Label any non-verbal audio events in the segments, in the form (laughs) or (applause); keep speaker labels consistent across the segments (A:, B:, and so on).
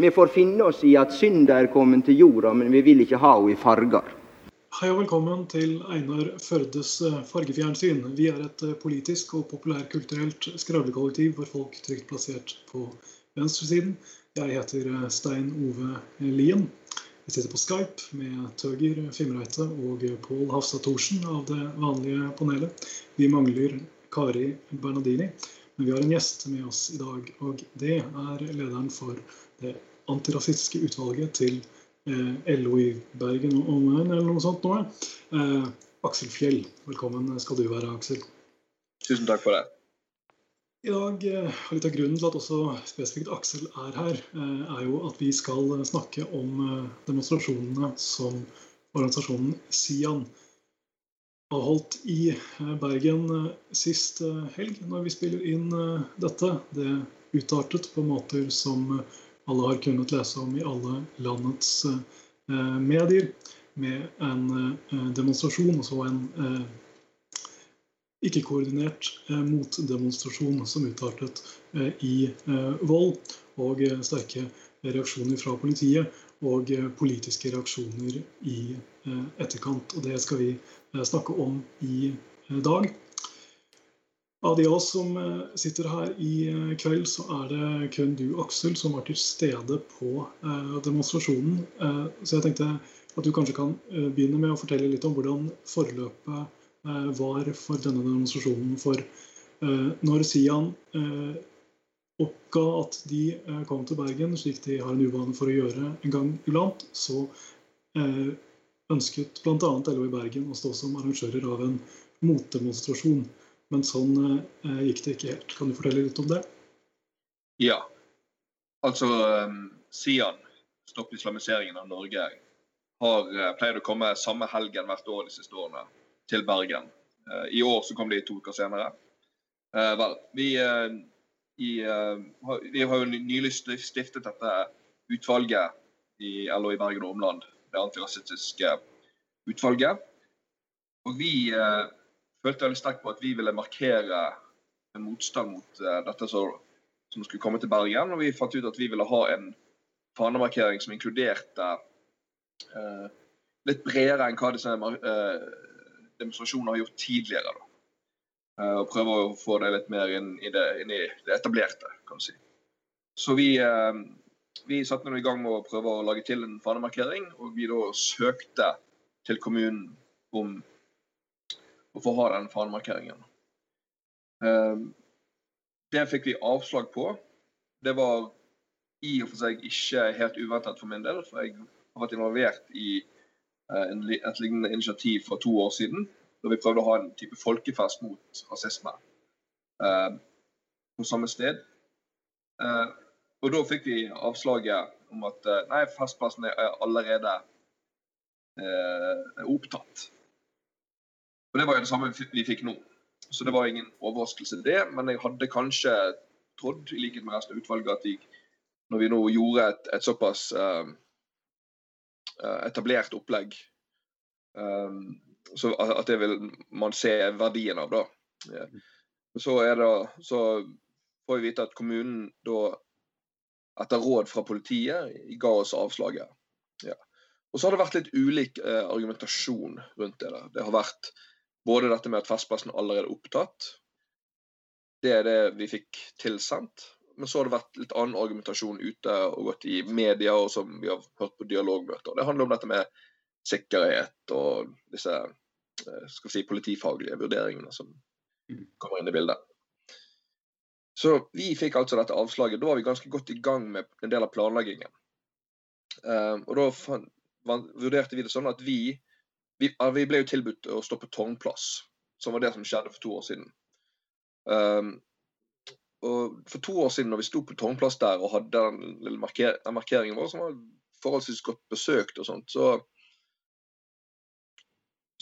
A: Vi får finne oss i at synda er kommet til jorda, men vi vil ikke ha henne i farger.
B: Hei og velkommen til Einar Førdes eh, fargefjernsyn. Vi er et eh, politisk og populærkulturelt skravlekollektiv for folk trygt plassert på venstresiden. Jeg heter eh, Stein Ove Lien. Jeg sitter på Skype med Tøger Fimreite og Pål Hafstad Thorsen av det vanlige panelet. Vi mangler Kari Bernadini, men vi har en gjest med oss i dag. Og det er lederen for det antirasistiske utvalget til eh, LO i Bergen og omegn, eller noe sånt noe. Eh, Aksel Fjell, velkommen skal du være, Aksel.
C: Tusen takk for det.
B: I dag, og Litt av grunnen til at også spesifikt Aksel er her, eh, er jo at vi skal snakke om eh, demonstrasjonene som organisasjonen Sian avholdt i Bergen sist helg, når vi spiller inn dette. Det utartet på måter som alle har kunnet lese om i alle landets medier, med en demonstrasjon, altså en ikke-koordinert eh, motdemonstrasjon som utartet eh, i eh, vold og eh, sterke reaksjoner fra politiet og eh, politiske reaksjoner i eh, etterkant. Og Det skal vi snakke om i dag. Av de av oss som sitter her i kveld, så er det kun du, Aksel, som var til stede på demonstrasjonen. Så jeg tenkte at du kanskje kan begynne med å fortelle litt om hvordan forløpet Eh, var for denne demonstrasjonen. For eh, når Sian eh, oppga at de kom til Bergen, slik de har en uvane for å gjøre en gang iblant, så ønsket bl.a. LO i Bergen å stå som arrangører av en motdemonstrasjon. Men sånn gikk det ikke helt. Kan du fortelle litt om det?
C: Ja. Altså Sian, Stopp islamiseringen av Norge, har pleid å komme samme helgen hvert år de siste årene til Bergen. Eh, I år så kom de to uker senere. Eh, vel, vi, eh, i, vi har jo nylig stiftet dette utvalget i LO i Bergen og omland, det antirasistiske utvalget. Og vi følte veldig sterkt på at vi ville markere en motstand mot dette som, som skulle komme til Bergen. Og vi fant ut at vi ville ha en fanemarkering som inkluderte uh, litt bredere enn hva disse uh, demonstrasjonene har gjort tidligere. Da. Uh, og prøve å få det litt mer inn i det, inn i det etablerte, kan du si. Så vi, eh, vi satte i gang med å prøve å lage til en fanemarkering, og vi da søkte til kommunen om å få ha den fanemarkeringen. Eh, det fikk vi avslag på. Det var i og for seg ikke helt uventet for min del, for jeg har vært involvert i Eh, et lignende initiativ for to år siden, da vi prøvde å ha en type folkefest mot rasisme eh, på samme sted. Eh, og da fikk vi avslaget om at eh, nei, festplassen er allerede eh, opptatt. Og Det var jo det samme vi fikk nå. Så det var ingen overraskelse, det. Men jeg hadde kanskje trodd, i likhet med resten av utvalget, at vi, når vi nå gjorde et, et såpass Eh, etablert opplegg. Um, så at det vil man se verdien av, da. Så, det, så får vi vite at kommunen da, etter råd fra politiet, ga oss avslaget. Ja. Og så har det vært litt ulik uh, argumentasjon rundt det. der. Det har vært både dette med at Festplassen allerede er opptatt. Det er det vi fikk tilsendt. Men så har det vært litt annen argumentasjon ute og gått i media, og som vi har hørt på dialogmøter. Det handler om dette med sikkerhet og disse eh, skal vi si, politifaglige vurderingene som mm. kommer inn i bildet. Så vi fikk altså dette avslaget. Da var vi ganske godt i gang med en del av planleggingen. Um, og da vurderte vi det sånn at vi, vi, vi ble jo tilbudt å stå på Tårnplass, som var det som skjedde for to år siden. Um, og For to år siden når vi sto på Tårnplass der og hadde den lille marker den markeringen vår, som var forholdsvis godt besøkt og sånt, så,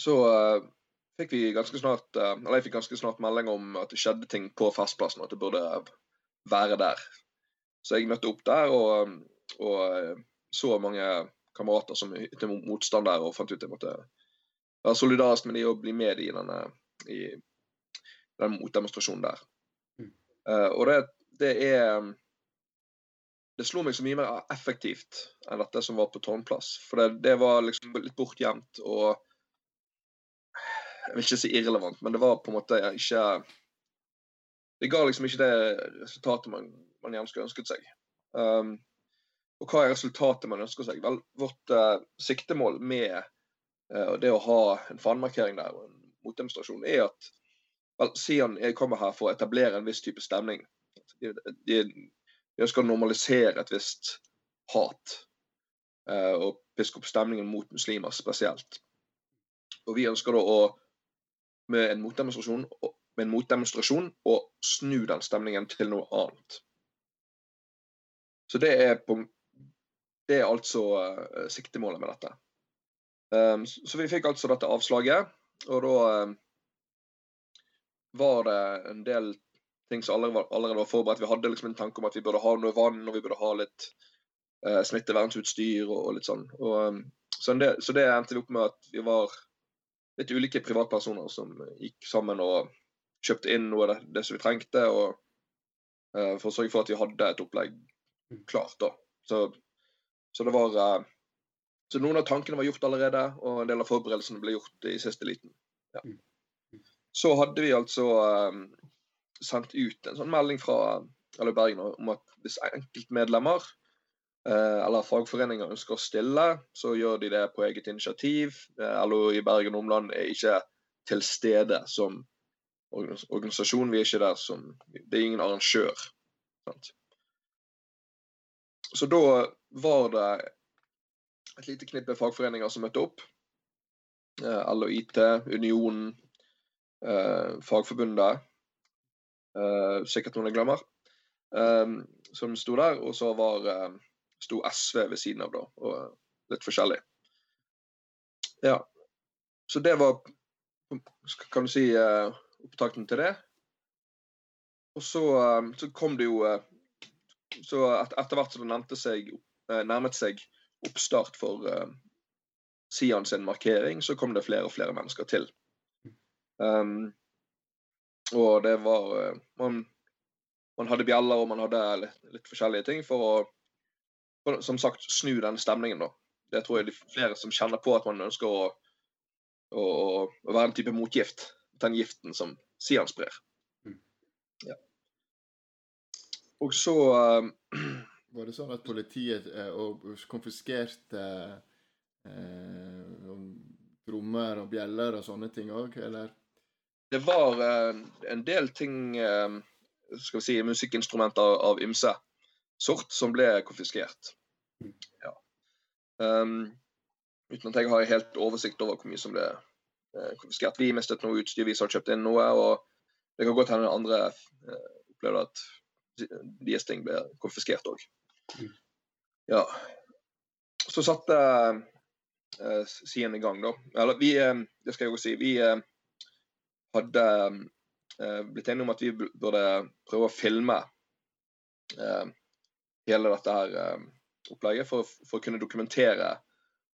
C: så uh, fikk vi ganske snart uh, eller jeg fikk ganske snart melding om at det skjedde ting på Festplassen, at det burde være der. Så jeg møtte opp der og, og uh, så mange kamerater som ytte motstand der, og fant ut at jeg måtte være solidarisk med de og bli med i denne i den motdemonstrasjonen der. Uh, og det, det, er det slo meg så mye mer effektivt enn dette som var på Tårnplass. For det, det var liksom litt bortgjemt og Jeg vil ikke si irrelevant, men det var på en måte ikke Det ga liksom ikke det resultatet man, man gjerne skulle ønsket seg. Um, og hva er resultatet man ønsker seg? Vel, vårt uh, siktemål med uh, det å ha en fanemarkering der og en motdemonstrasjon, er at vel, Sian kommer her for å etablere en viss type stemning. De, de, ønsker å normalisere et visst hat. Uh, og piske opp stemningen mot muslimer spesielt. Og vi ønsker da å med en motdemonstrasjon, med en motdemonstrasjon å snu den stemningen til noe annet. Så det er, på, det er altså uh, siktemålet med dette. Um, så vi fikk altså dette avslaget, og da um, var det en del ting som allerede, var forberedt. Vi hadde liksom en tanke om at vi burde ha noe vann og vi burde ha litt smittevernsutstyr smittevernutstyr og, litt sånn. Og, um, så, det, så, det, endte vi opp med at vi var litt ulike privatpersoner som gikk sammen og kjøpte inn noe av det, det som vi trengte, og, eh, for å sørge for at vi hadde et opplegg klart. da. Så, så det var eh, så noen av tankene var gjort allerede, og en del av forberedelsene ble gjort i siste liten. Ja. Mm. Så hadde vi altså um, sendt ut en sånn melding fra eller Bergen om at hvis enkeltmedlemmer uh, eller fagforeninger ønsker å stille, så gjør de det på eget initiativ. Uh, LO i Bergen og omland er ikke til stede som organisasjon. Vi er ikke der som Det er ingen arrangør. Sant? Så da var det et lite knippe fagforeninger som møtte opp. Eh, LO IT, Unionen, Fagforbundet Uh, sikkert noen jeg glemmer. Som sto der. Og så var, sto SV ved siden av, da. Og litt forskjellig. Ja. Så det var, kan du si, opptakten til det. Og så, så kom det jo Så et, etter hvert som det nærmet seg, nærmet seg oppstart for Sian sin markering, så kom det flere og flere mennesker til. Um, og det var uh, man, man hadde bjeller og man hadde litt, litt, forskjellige ting for å for, som sagt snu den stemningen. da. Det tror jeg de flere som kjenner på at man ønsker å, å, å være en type motgift. Den giften som Sian sprer. Mm. Ja. Og så uh, (clears throat)
D: Var det sånn at politiet uh, konfiskerte eh, trommer og bjeller og sånne ting òg, eller?
C: det var eh, en del ting eh, skal vi si, Musikkinstrumenter av ymse sort som ble konfiskert. Ja. Um, uten at jeg har helt oversikt over hvor mye som ble eh, konfiskert. Vi mistet noe utstyr, vi har kjøpt inn noe. og Det kan godt hende andre opplevde at deres ting ble konfiskert òg. Ja. Så satte eh, Sien i gang, da. Eller vi, det skal jeg jo si. vi hadde eh, blitt enige om at vi burde prøve å filme eh, hele dette her eh, opplegget for, for, å kunne dokumentere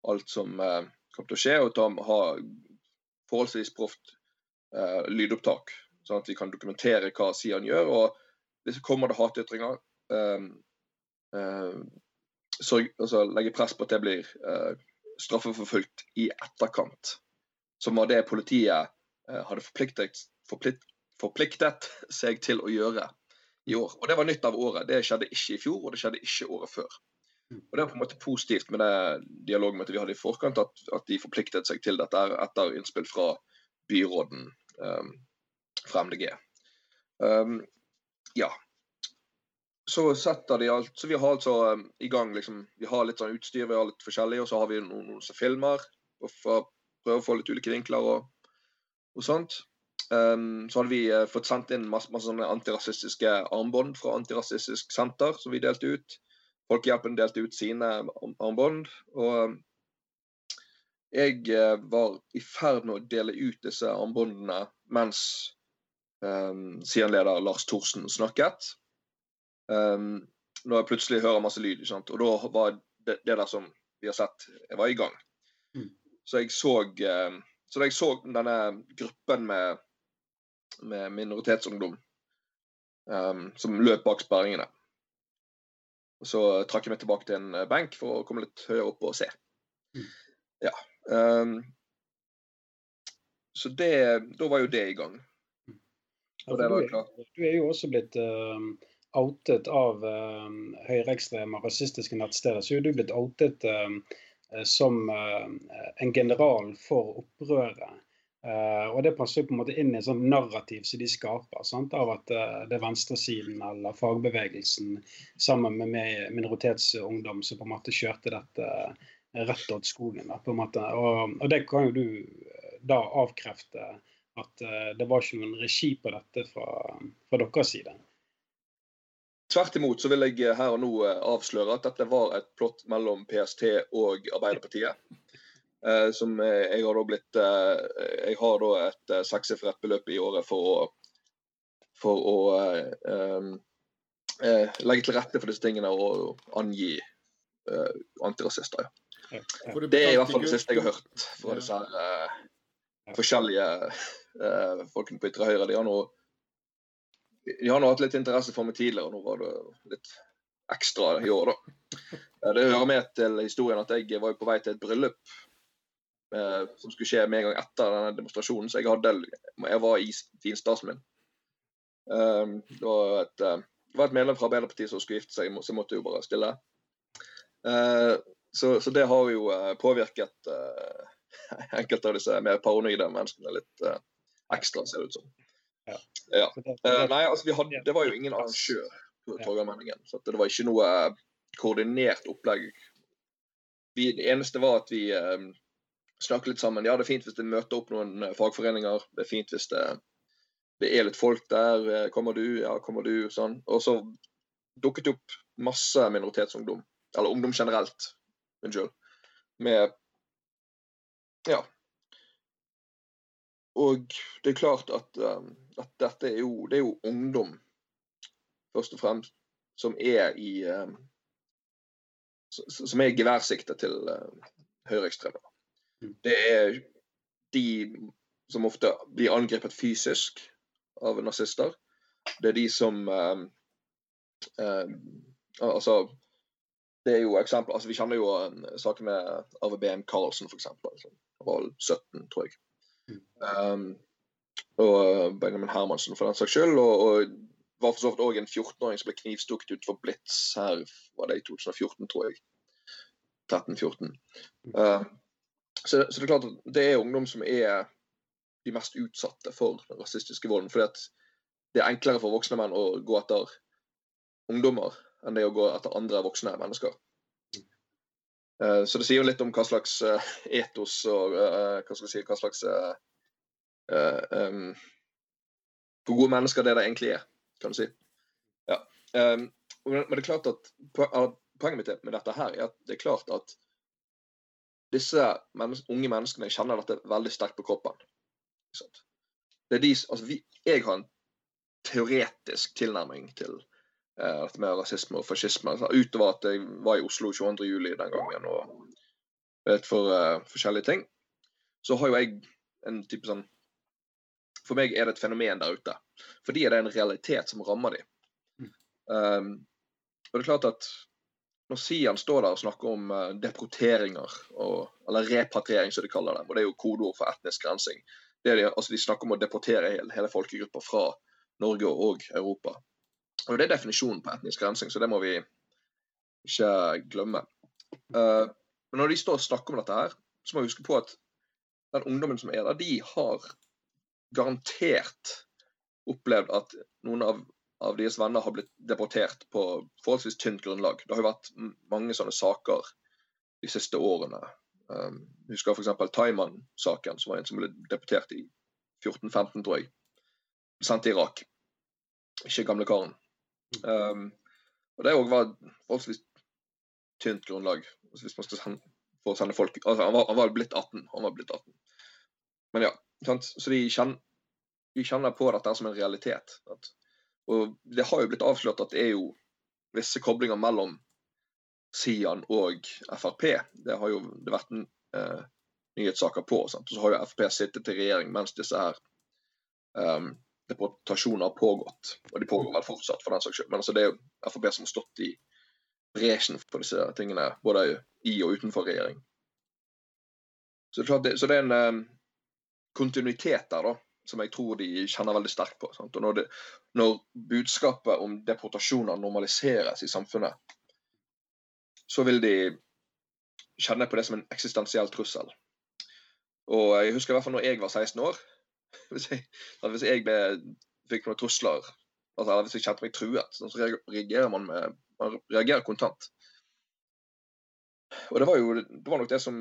C: alt som eh, kom til å skje, og ta, ha forholdsvis proft eh, lydopptak. Sånn at vi kan dokumentere hva Sian gjør. og Hvis det kommer det hatytringer, eh, sørg, altså, legge press på at det blir straffeforfulgt i etterkant. Som var det politiet Eh, hadde forpliktet, forplikt, forpliktet, seg til å gjøre i år. Og Det var nytt av året. Det skjedde ikke i fjor, og det skjedde ikke året før. Og Det er på en måte positivt med det dialogmøtet vi hadde i forkant, at, at, de forpliktet seg til dette etter innspill fra byråden um, fra MDG. Um, ja. Så setter de alt, så Vi har altså um, i gang liksom, vi har litt sånn utstyr, vi har litt forskjellig, og så har vi noen, noen som filmer. og Prøver å få litt ulike vinkler. og og sånt. Um, så hadde vi uh, fått sendt inn masse, masse sånne antirasistiske armbånd fra Antirasistisk Senter, som vi delte ut. Folkehjelpen delte ut sine armbånd. Og um, jeg uh, var i ferd med å dele ut disse armbåndene mens um, Sian-leder Lars Thorsen snakket. Um, når jeg plutselig hører masse lyd. Og da var det, det, der som vi har sett, jeg var i gang. Mm. Så jeg så uh, så da jeg så denne gruppen med, med minoritetsungdom um, som løp bak sperringene, Og så trakk jeg meg tilbake til en benk for å komme litt høyere opp og se.
E: Mm.
C: Ja. Um, så det, da var jo det i gang.
E: Ja,
C: Og det var
E: du,
C: klart.
E: er- du er jo også blitt eh, outet av uh, høyreekstreme rasistiske nettsteder. Så er du blitt outet eh, som uh, en general for opprøret. Uh, og det passer på en måte inn i et sånt narrativ som de skaper, sant? av at uh, det er venstresiden eller fagbevegelsen sammen med meg, minoritetsungdom som på en måte kjørte dette rett åt skogen. Da, på en måte. Og, og det kan jo du da avkrefte at uh, det var ikke noen regi på dette fra, fra deres side.
C: Tvert imot så vil jeg her og nå eh, avsløre at dette var et plott mellom PST og Arbeiderpartiet. Eh, som eh, jeg har da blitt eh, Jeg har da et eh, sekssifret beløp i året for å for å eh, eh, legge til rette for disse tingene og angi eh, antirasister. Ja. Det er i hvert fall det siste jeg har hørt fra disse her eh, forskjellige eh, folkene på ytre høyre. De har nå de har nå hatt litt interesse for meg tidligere, og nå var det litt ekstra i år, da. Eh, Det hører med til historien at jeg var på vei til et bryllup eh, som skulle skje med en gang etter denne demonstrasjonen, så jeg, hadde, jeg var i finstasen min. Eh, det, var et, det var et medlem fra Arbeiderpartiet som skulle gifte seg, så jeg måtte jo bare stille. Så, så det har jo påvirket eh, (laughs) enkelte av disse mer paranoide menneskene litt ekstra, ser det ut som.
E: Ja.
C: Ja.
E: Det,
C: Eh,
E: det,
C: nei, altså vi hadde, det var jo ingen arrangør på. Torgallmenningen, så det var ikke noe eh, koordinert opplegg. Vi, det eneste var at vi eh, snakket litt sammen. Ja, det er fint hvis det møter opp noen fagforeninger. Det er fint hvis det, det er litt folk der. Kommer du? Ja, kommer du? Sånn. Og så dukket det opp masse minoritetsungdom. Eller ungdom generelt. Unnskyld. Med Ja. Og det er klart at, um, at dette er jo, det er jo ungdom, først og fremst, som er i eh, Som er i geværsiktet til eh, høyreekstreme.
E: Mm.
C: Det er de som ofte blir angrepet fysisk av nazister. Det er de som eh, eh, Altså det er jo eksempler, altså Vi kjenner jo en sak med Arve BM Carlsen f.eks. Han var 17, tror jeg. Um, og Benjamin Hermansen, for den saks skyld. Og, og var for så vidt òg en 14-åring som ble knivstukket utenfor Blitz her var det i 2014, tror jeg. 13-14. Uh, så, så det er klart at det er ungdom som er de mest utsatte for den rasistiske volden. fordi at det er enklere for voksne menn å gå etter ungdommer enn det å gå etter andre voksne mennesker. Eh, Så det sier jo litt om hva slags eh, etos og eh, hva si, hva slags eh, Hvor gode mennesker det det egentlig er, kan du si. Ja. Um, men det er klart at Poenget mitt med dette her er at det er klart at disse mennes unge menneskene kjenner dette veldig sterkt på kroppen. De, altså vi, jeg har en teoretisk tilnærming til uh, dette med rasisme og fascisme. Altså, utover at jeg var i Oslo 22. juli den gangen og vet for uh, forskjellige ting, så har jo jeg en type sånn For meg er det et fenomen der ute. For det er en realitet som rammer dem. Um, og det er klart at når Sian står der og snakker om uh, deporteringer, og, eller repatriering som de kaller det, og det er jo kodeord for etnisk rensing det de, altså de snakker om å deportere hele, hele folkegrupper fra Norge og Europa. Og Det er definisjonen på etnisk rensing, så det må vi ikke glemme. Uh, men når de står og snakker om dette, her, så må vi huske på at den ungdommen som er der, de har garantert opplevd at noen av, av deres venner har blitt deportert på forholdsvis tynt grunnlag. Det har jo vært mange sånne saker de siste årene. Um, jeg husker f.eks. Taiman-saken, som var en som ble deportert i 14-15, tror jeg. Sendt til Irak. Ikke gamle karen. Um, og det òg var forholdsvis tynt grunnlag. Hvis man skal sende, for å sende folk altså han, var, han var blitt 18. Han var blitt 18. Men ja. Sant? Så de kjenner, de kjenner på dette som en realitet. Sant? og det har jo blitt avslørt at det er jo visse koblinger mellom Sian og Frp. Det har jo det vært en, eh, nyhetssaker på. Sant? Så har jo Frp sittet i regjering mens disse her um, deportasjoner har pågått. Og de pågår vel fortsatt, for den saks skyld. Men altså, det er jo Frp som har stått i bresjen for disse tingene, både i og utenfor regjering. Så det, så det er en kontinuitet der, da, som jeg tror de kjenner veldig sterkt på. Sant? Og når, det, når budskapet om deportasjoner normaliseres i samfunnet, så vil de kjenne på det som en eksistensiell trussel. Og jeg husker i hvert fall når jeg var 16 år. (laughs) Hvis jeg, hvis jeg ble, fikk noen trusler, altså, eller hvis jeg kjente meg truet, så reagerer man med man reagerer kontant. Og det var jo det var nok det som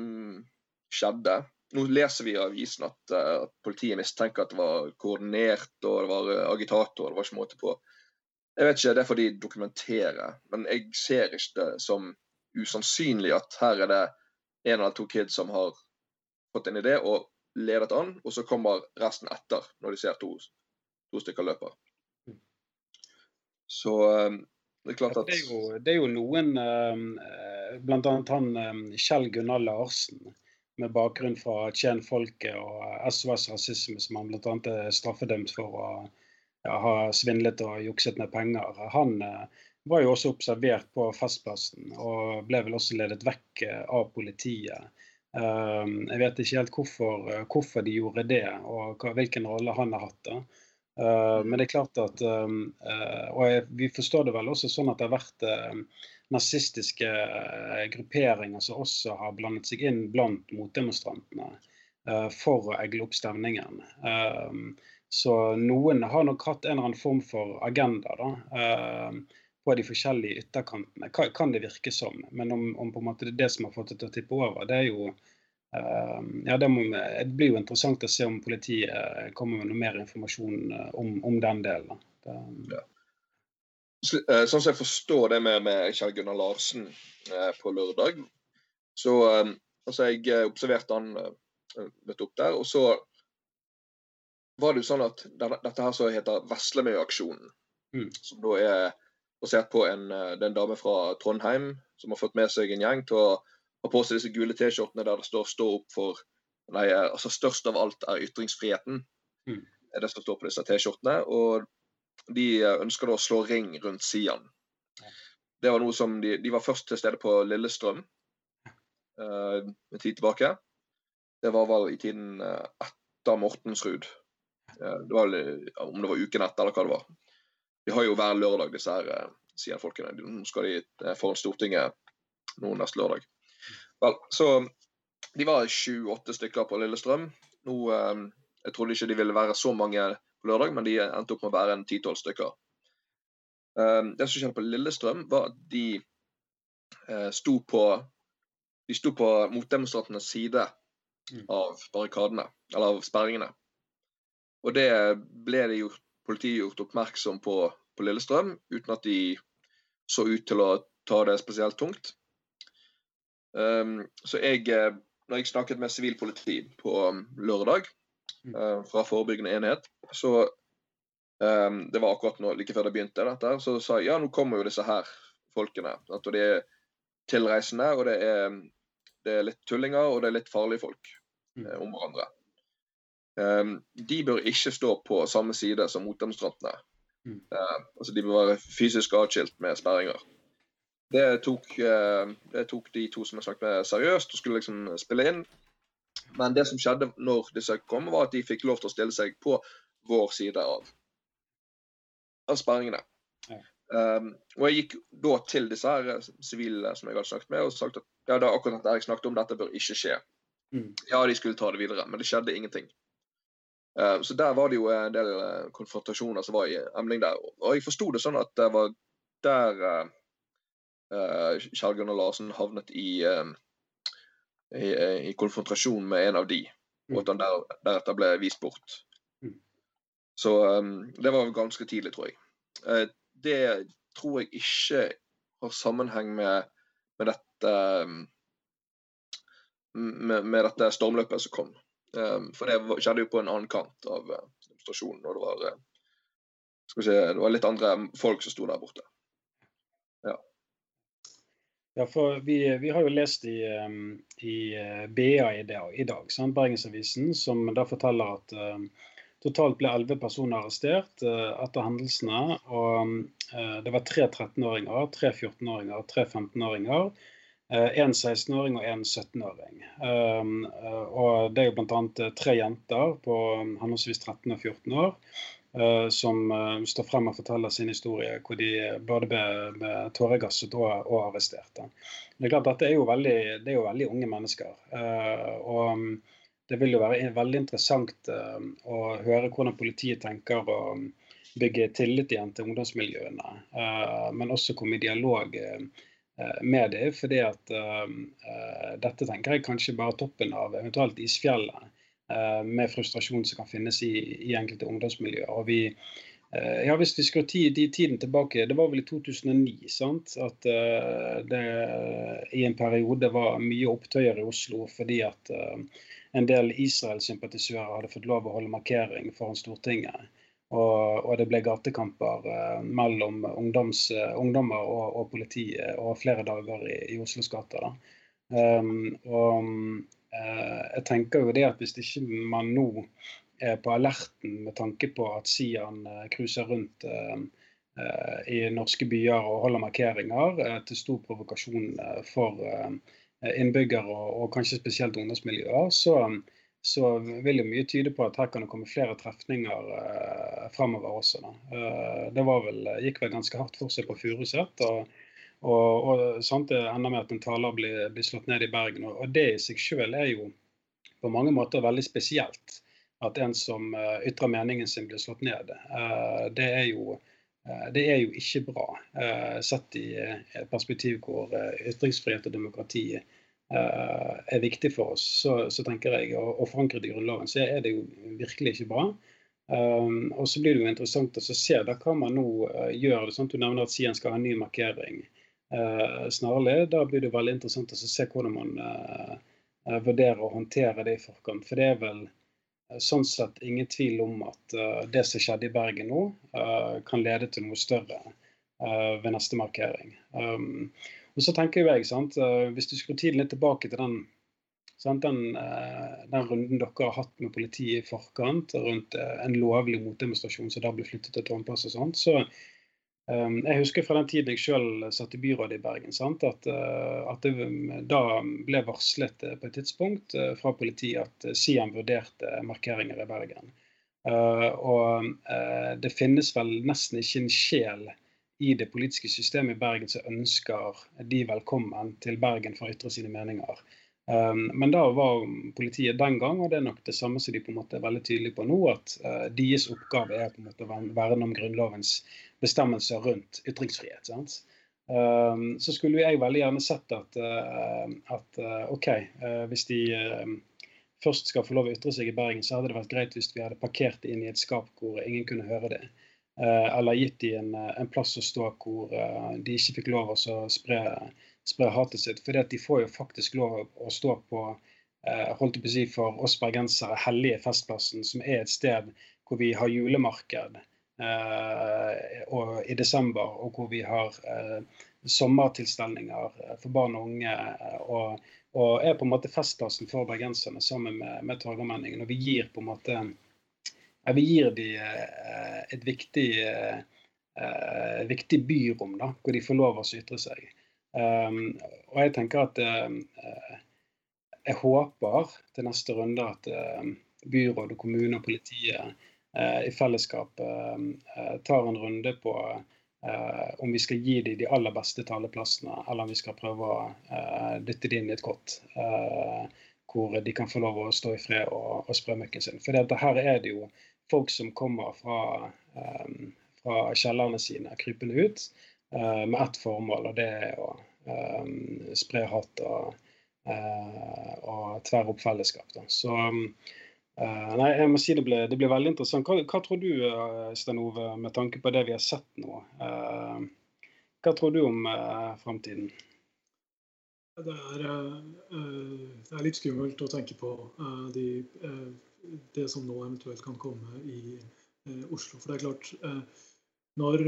C: skjedde. Nå leser vi i avisen at, uh, at politiet mistenker at det var koordinert og det var agitator. Det var ikke måte på. Jeg vet ikke, Det er fordi de dokumenterer, Men jeg ser ikke det som usannsynlig at her er det en eller to kids som har fått en idé og ledet an, og så kommer resten etter, når de ser to, to stykker løper. Mm. Så um, det er klart at
E: Det er jo, det er jo noen, um, bl.a. han um, Kjell Gunnar Larsen, med bakgrunn fra Tjenfolket og SOS Rasisme, som han bl.a. er straffedømt for å ja, ha svindlet og jukset med penger. Han eh, var jo også observert på Festplassen og ble vel også ledet vekk av politiet. Jeg vet ikke helt hvorfor, hvorfor de gjorde det, og hvilken rolle han har hatt. da. Uh, men det er klart at uh, Og jeg, vi forstår det vel også sånn at det har vært nazistiske grupperinger som også har blandet seg inn blant motdemonstrantene for å egle opp stemningen. så noen har nok hatt en eller annen form for agenda da, på de forskjellige ytterkantene, kan, det virke som. Men om, om, på en måte det det som har fått det til å tippe over, det er jo ja, det, må, det, blir jo interessant å se om politiet eh, kommer med noe mer informasjon eh, om, om den delen. Det,
C: ja. Eh, sånn som jeg forstår det med, med Kjell Gunnar Larsen eh, på lørdag, så eh, altså jeg observerte han eh, opp der, og så var det jo sånn at dette her så heter Veslemøy-aksjonen, mm. som da er basert på en, en dame fra Trondheim som har fått med seg en gjeng til å ha på seg disse gule T-skjortene der det står 'stå opp for nei, altså Størst av alt er ytringsfriheten'. Mm. det som står på disse T-skjortene. Og de ønsker da å slå ring rundt Sian. Det var noe som de, de var først til stede på Lillestrøm uh, en tid tilbake. Det var vel i tiden uh, etter Mortensrud. Uh, det var, om det var uken etter, eller hva det var. De har jo hver lørdag, disse her uh, Sian-folkene. Nå skal de foran Stortinget nå neste lørdag. Vel, så de var sju-åtte stykker på Lillestrøm. Nå, eh, Jeg trodde ikke de ville være så mange på lørdag, men de endte opp med å være en ti-tolv stykker. Eh, det som skjedde på Lillestrøm, var at de eh, sto på de sto på motdemonstrantenes side mm. av barrikadene, eller av sperringene. Og det ble det gjort, politiet gjort oppmerksom på på Lillestrøm, uten at de så ut til å ta det spesielt tungt. Um, så jeg, eh, når jeg snakket med sivilpoliti på um, lørdag fra forebyggende enhet, så um, Det var akkurat nå, like før det begynte, dette, så sa jeg ja, nå kommer jo disse her folkene. og de er tilreisende, og det er, det er, litt tullinger, og det er litt farlige folk uh, om hverandre. Um, de bør ikke stå på samme side som motdemonstrantene. Uh, altså De bør være fysisk atskilt med sperringer. Det tok, eh, det tok, de to som jeg snakket med, seriøst og skulle liksom spille inn. Men det som skjedde når disse kom, var at de fikk lov til å stille seg på vår side av, av sperringene. Ja. Um, og jeg gikk da til disse her eh, sivile som jeg hadde snakket med, og sagt at ja, det er akkurat dette jeg snakket om, dette bør ikke skje. Mm. Ja, de skulle ta det videre, men det skjedde ingenting. Um, så der var det jo en del uh, konfrontasjoner som var i emning der. Og jeg forsto det sånn at det var der uh, uh, Kjell Gunnar Larsen havnet i, uh, i, uh, i, konfrontasjon med en av de, og at han der, deretter ble vist bort. Mm. Så um, det var ganske tidlig, tror jeg. det tror jeg ikke har sammenheng med, med dette um, med, med, dette stormløpet som kom. Um, for det skjedde jo på en annen kant av demonstrasjonen. og det var, si, det var litt andre folk som sto der borte.
E: Ja, for vi, vi, har jo lest i, i eh, BA i dag, i dag Bergensavisen, som da forteller at Totalt ble elleve personer arrestert etter hendelsene. og Det var tre 13-åringer, tre 14-åringer, tre 15-åringer. En 16-åring og en 17-åring. Og Det er jo bl.a. tre jenter på henholdsvis 13 og 14 år Uh, som uh, står frem og forteller sin historie, hvor de både ble, ble tåregasset og, og arrestert. Det er klart Dette er jo veldig, det er jo veldig unge mennesker. Uh, og um, Det vil jo være veldig interessant å høre hvordan politiet tenker å bygge tillit igjen til ungdomsmiljøene, men også komme i dialog med dem. fordi at dette tenker jeg kanskje bare toppen av eventuelt isfjellet Eh, med frustrasjon som kan finnes i, i enkelte ungdomsmiljøer. Og vi, eh, ja, Hvis vi skrur tid, tiden tilbake, det var vel i 2009 sant? at uh, det i en periode var mye opptøyer i Oslo fordi at en del Israel-sympatisører hadde fått lov å holde markering foran Stortinget. Og, og det ble gatekamper mellom ungdoms, ungdommer og, og politiet og flere dager i, i Oslos gater. Um, og Eh, jeg tenker jo det at hvis ikke man nå er på alerten med tanke på at Sian eh, cruiser rundt eh, i norske byer og holder markeringer, til stor provokasjon for innbyggere og, kanskje spesielt ungdomsmiljøer, så, så vil jo mye tyde på at her kan det komme flere trefninger fremover også. Da. det vel, gikk vel ganske hardt for seg på Furuset. Og, og sant, Det ender med at en taler blir, blir, slått ned i Bergen. Og, det i seg selv er jo på mange måter veldig spesielt. At en som uh, ytrer meningen sin, blir slått ned. Uh, det, er jo, uh, det er jo ikke bra. sett i et perspektiv hvor ytringsfrihet og demokrati er viktig for oss, så, så tenker jeg, og, forankret i Grunnloven, så er det jo virkelig ikke bra. Um, og så blir det jo interessant å se da hva man nå gjør. sånn Du nevner at Sien skal ha en ny markering eh, snarlig. Da blir det veldig interessant å se hvordan man eh, eh, vurderer å håndtere det i forkant. For det er vel eh, sånn sett ingen tvil om at det som skjedde i Bergen nå, kan lede til noe større ved neste markering. Um, og så tenker jeg, sant, Hvis du skrur tiden litt tilbake til den, sant, den, den, runden dere har hatt med politiet i forkant rundt en lovlig motdemonstrasjon som da ble flyttet til Tårnplass og sånt, så jeg husker fra den tiden jeg selv satt i byrådet i Bergen, sant? At, eh, at, det da ble varslet eh, på et tidspunkt eh, fra politiet at Sian vurderte markeringer i Bergen. Og det finnes vel nesten ikke en sjel i det politiske systemet i Bergen som ønsker de velkommen til Bergen for å ytre sine meninger. Ehm, men da var politiet den gang, og det er nok det samme som de på en måte er veldig tydelige på nå, at deres oppgave er på en måte å verne om Grunnlovens bestemmelser rundt ytringsfrihet. Sant? Um, så skulle jeg veldig gjerne sett at, uh, at uh, OK, hvis de først skal få lov å ytre seg i Bergen, så hadde det vært greit hvis vi hadde parkert det inn i et skap hvor ingen kunne høre det. eller gitt dem en, en, plass å stå hvor de ikke fikk lov å spre, spre hatet sitt. For de får jo faktisk lov å stå på holdt på å si for oss bergensere hellige Festplassen, som er et sted hvor vi har julemarked Eh, i desember, og hvor vi har eh, sommertilstelninger eh, for barn og unge. Og, og, er på en måte festplassen for bergenserne sammen med, med Torgallmenningen. Og vi gir på en måte ja, vi gir de et viktig, viktig byrom da, hvor de får lov å ytre seg. Um, og jeg tenker at uh, jeg håper til neste runde at uh, byråd, og kommune og politiet uh, i fellesskap eh, eh, tar en runde på om vi skal gi dem de aller beste taleplassene, eller om vi skal prøve å dytte dem inn i et kott hvor de kan få lov å stå i fred og, og spre møkken sin. For her er det jo folk som kommer fra, fra kjellerne sine krypende ut med ett formål, og det er å spre hat og, og tverre opp fellesskap. Da. Så Uh, nei, jeg må si det blir, det blir veldig interessant. Hva, hva tror du, uh, Stein Ove, med tanke på det vi har sett nå? Uh, hva tror du om uh, framtiden?
B: Det er, det er, litt skummelt å tenke på de, det som nå eventuelt kan komme i Oslo. For det er klart, når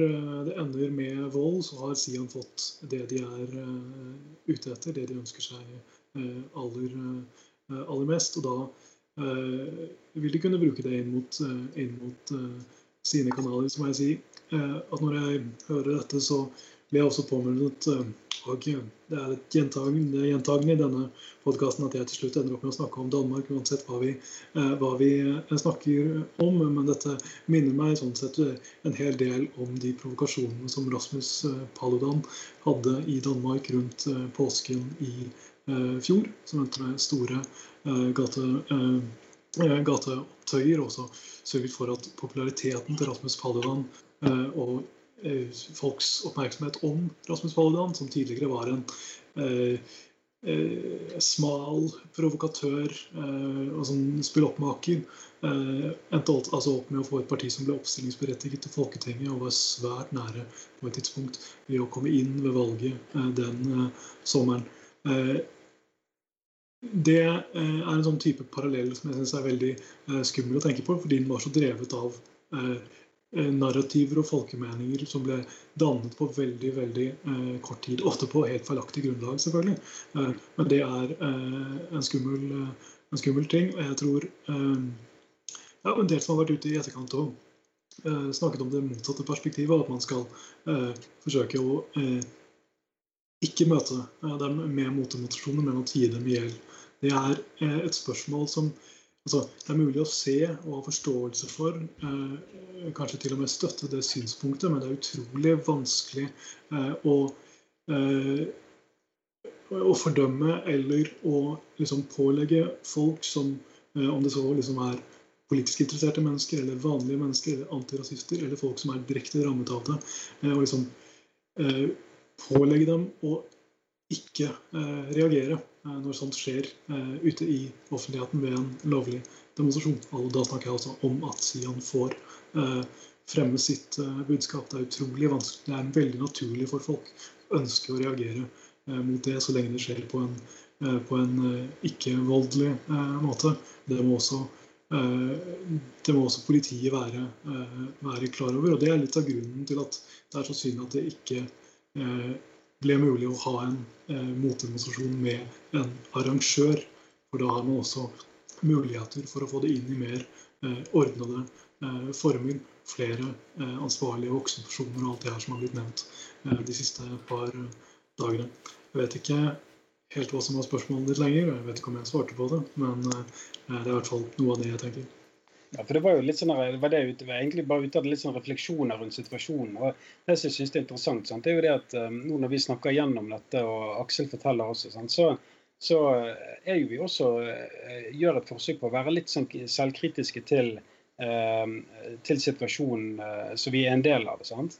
B: det ender med vold, så har Sian fått det de er ute etter, det de ønsker seg aller, aller mest. Og da eh, vil de kunne bruke det inn mot, eh, inn mot eh, sine kanaler. Så må jeg si eh, at når jeg hører dette, så blir jeg også påminnet eh, og det er et gjentagende, gjentagende i denne podkasten at jeg til slutt ender opp med å snakke om Danmark, uansett hva vi, eh, hva vi eh, snakker om. Men dette minner meg sånn sett en hel del om de provokasjonene som Rasmus Paludan hadde i Danmark rundt påsken i fjor, som endte med store gate gateopptøyer også sørget for at populariteten til Rasmus Paludan og folks oppmerksomhet om Rasmus Paludan, som tidligere var en eh, eh, smal provokatør eh, og sånn spilloppmaker, eh, endte altså opp med å få et parti som ble oppstillingsberettiget til Folketinget og var svært nære på et tidspunkt ved å komme inn ved valget eh, den sommeren. Det er en sånn type parallell som jeg syns er veldig skummel å tenke på, fordi den var så drevet av Eh, narrativer og folkemeninger som ble dannet på veldig veldig eh, kort tid. (laughs) Ofte på helt feilaktig grunnlag, selvfølgelig. Eh, men det er eh, en, skummel, eh, en, skummel, ting. Og jeg tror eh, ja, En del som har vært ute i etterkant og snakket om det motsatte perspektivet, at man skal forsøke å ikke møte dem med motemotivasjoner, men å tie dem i hjel. Det er et spørsmål som altså, det er mulig å se og ha forståelse for, eh, kanskje til og med støtte det synspunktet, men det er utrolig vanskelig eh, å, eh, å fordømme eller å liksom, pålegge folk som, eh, om det så liksom er politisk interesserte mennesker, eller vanlige mennesker, eller antirasister, eller folk som er direkte rammet av det, og eh, liksom eh, pålegge dem å ikke reagere når sånt skjer eh, ute i offentligheten ved en lovlig demonstrasjon. Og da snakker jeg altså om at Sian får eh, fremme sitt budskap. Det er utrolig vanskelig. Det er veldig naturlig for folk å ønske å reagere mot det, så lenge det skjer på en, på en ikke-voldelig måte. Det må, også, det må også politiet være, være klar over. Og det er litt av grunnen til at det er så synd at det ikke ble mulig å ha en eh, motdemonstrasjon med en arrangør. For da har man også muligheter for å få det inn i mer eh, ordnede eh, former. Flere eh, ansvarlige voksenpersoner og alt det her som har blitt nevnt eh, de siste par dagene. Jeg vet ikke helt hva som var spørsmålet ditt lenger, jeg vet ikke om jeg svarte på det, men eh, det er i hvert fall noe av det jeg tenker.
E: Ja, for Det var jo litt sånn, det var det ute, egentlig bare ute av litt sånn refleksjoner rundt situasjonen. og Det som jeg synes er interessant, sant, det er jo det at um, nå når vi snakker gjennom dette, og Aksel forteller også, sant, så, så eh, er jo vi også uh, gjør et forsøk på å være litt sånn selvkritiske til, uh, til situasjonen som vi er en del av. sant?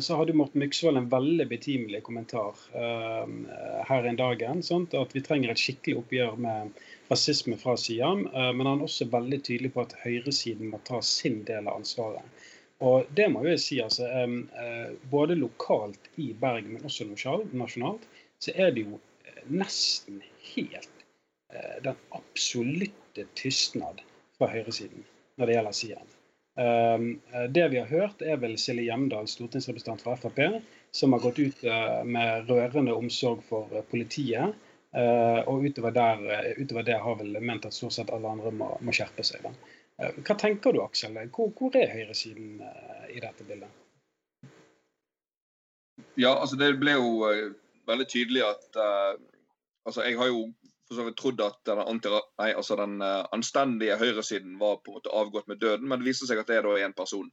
E: Så hadde Morten Myksvold en veldig betimelig kommentar her en dagen. At vi trenger et skikkelig oppgjør med rasisme fra Siam, eh, men han er også veldig tydelig på at høyresiden må ta sin del av ansvaret. Og det må jeg si, altså, eh, Både lokalt i Bergen, men også nasjonalt, så er det jo eh, nesten helt den absolutte tystnad fra høyresiden når det gjelder Siam. Det vi har hørt, er vel Silje Hjemdal, stortingsrepresentant fra Frp, som har gått ut med rørende omsorg for politiet og utover, der, eh, utover, det har vel ment at stort sett alle andre må, må skjerpe seg. Eh, hva tenker du, Aksel? Hvor, hvor er høyresiden i dette bildet?
C: Ja, altså det ble jo veldig tydelig at uh, altså Jeg har jo for så vidt trodd at den, anti, nei, altså den uh, anstendige høyresiden var på en måte avgått med døden, men det viser seg at det er da én person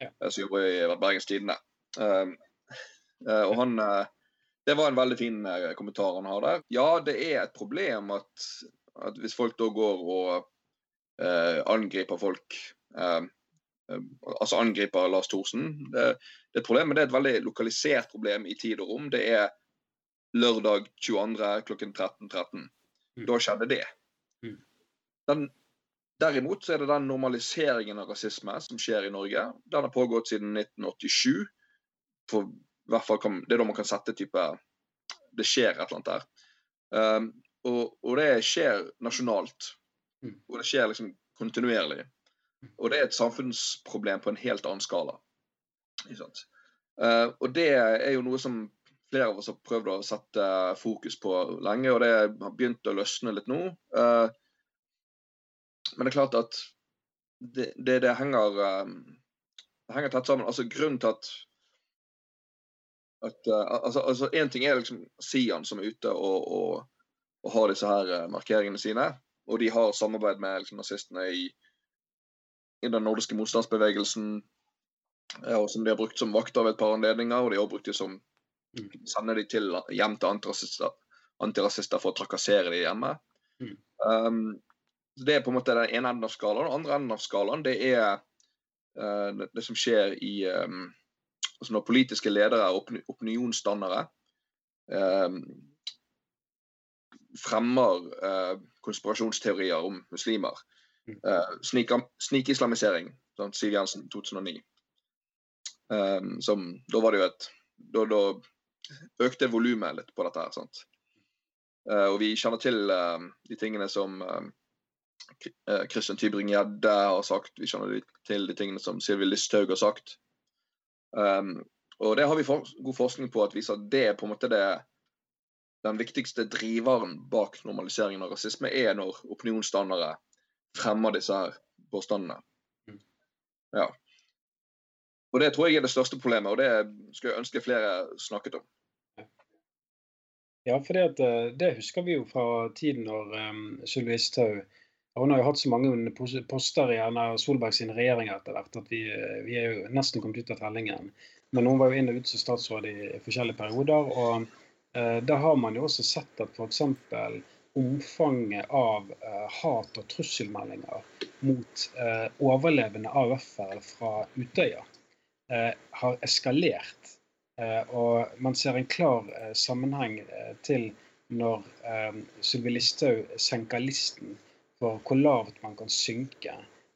C: ja. som jobber i Bergens Tidende. Uh, og han det var en veldig fin eh, kommentar han har der. Ja, det er et problem at, at hvis folk da går og eh, angriper folk eh, eh Altså angriper Lars Thorsen. Det, det et problem, men det er et veldig lokalisert problem i tid og rom. Det er lørdag 22. klokken 13.13. 13. Mm. Da skjedde det. Mm. Den, derimot så er det den normaliseringen av rasisme som skjer i Norge. Den har pågått siden 1987. For kan, Det er da man kan sette type Det skjer et eller annet der. Um, og, og, det skjer nasjonalt. Mm. Og det skjer liksom kontinuerlig. Og det er et samfunnsproblem på en helt annen skala. Uh, og det er jo noe som flere av oss har prøvd å sette fokus på lenge, og det har begynt å løsne litt nå. Uh, men det er klart at det, det, det henger um, det henger tett sammen. Altså Grunnen til at at uh, altså, altså En ting er liksom Sian som er ute og, og, og har disse her uh, markeringene sine. Og de har samarbeid med liksom, nazistene i, i den nordiske motstandsbevegelsen. Uh, og som de har brukt som vakter ved et par anledninger. Og de har brukt de som mm. sender de til, hjem til antirasister, antirasister for å trakassere de hjemme. Mm. Um, det er på en måte den ene enden av skalaen. Den andre enden av skalaen det er det, det som skjer i um, altså når politiske ledere og opinionsdannere eh, fremmer eh, konspirasjonsteorier om muslimer. Mm. Eh, Snikislamisering, sånn, Siv Jensen 2009. Eh, som, da var det jo et Da, da økte volumet litt på dette her. sant? Eh, og vi kjenner til eh, de tingene som Kristian Tybring-Gjedde har sagt. Vi kjenner til de tingene som Sylvi Listhaug har sagt. Um, og det har vi for, god forskning på at viser at det er på en måte det den viktigste driveren bak normaliseringen av rasisme er når opinionsdannere fremmer disse her påstandene. Mm. Ja. Og Det tror jeg er det største problemet, og det skulle jeg ønske flere snakket om.
E: Ja, for det, eh, det husker vi jo fra tiden når um, Sylvi Listhaug hun har jo hatt så mange poster i Erna Solberg sine regjeringer etter hvert at vi, vi, er jo nesten kommet ut av tellingen. Men hun var jo inn og ut som statsråd i forskjellige perioder. og eh, Da har man jo også sett at f.eks. omfanget av eh, hat- og trusselmeldinger mot eh, overlevende AUF-ere fra Utøya eh, har eskalert. Eh, og man ser en klar eh, sammenheng til når Sylvi Listhaug senker listen for hvor lavt man kan synke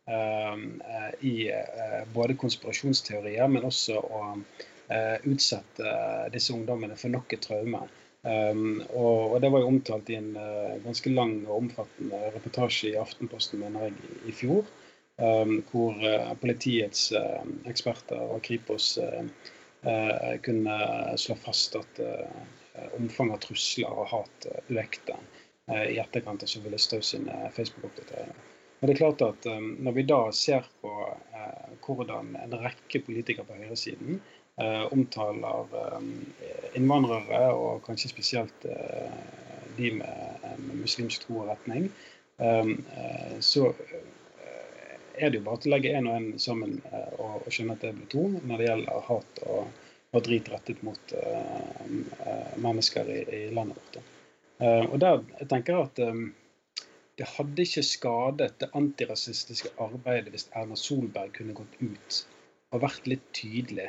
E: ehm, eh, i eh, både konspirasjonsteorier, men også å eh, utsette disse ungdommene for nok et traume. Um, og, og, Det var jo omtalt i en uh, ganske lang og omfattende reportasje i Aftenposten mener jeg, i, fjor. Um, hvor uh, politiets uh, eksperter og Kripos kunne slå fast at omfanget av trusler og hat økte. Eh, i etterkant av Sylvi Listhaug sine Facebook-oppdateringer. Men det er klart at um, Når vi da ser på uh, hvordan en rekke politikere på høyresiden uh, omtaler um, innvandrere, og kanskje spesielt uh, de med, med muslimsk tro og retning, um, så er det jo bare til å legge én og én sammen og, og, skjønne at det blir to når det gjelder hat og, og drit rettet mot mennesker i, i landet vårt. Uh, og der jeg tenker at um, det hadde ikke skadet det antirasistiske arbeidet hvis Erna Solberg kunne gått ut og vært litt tydelig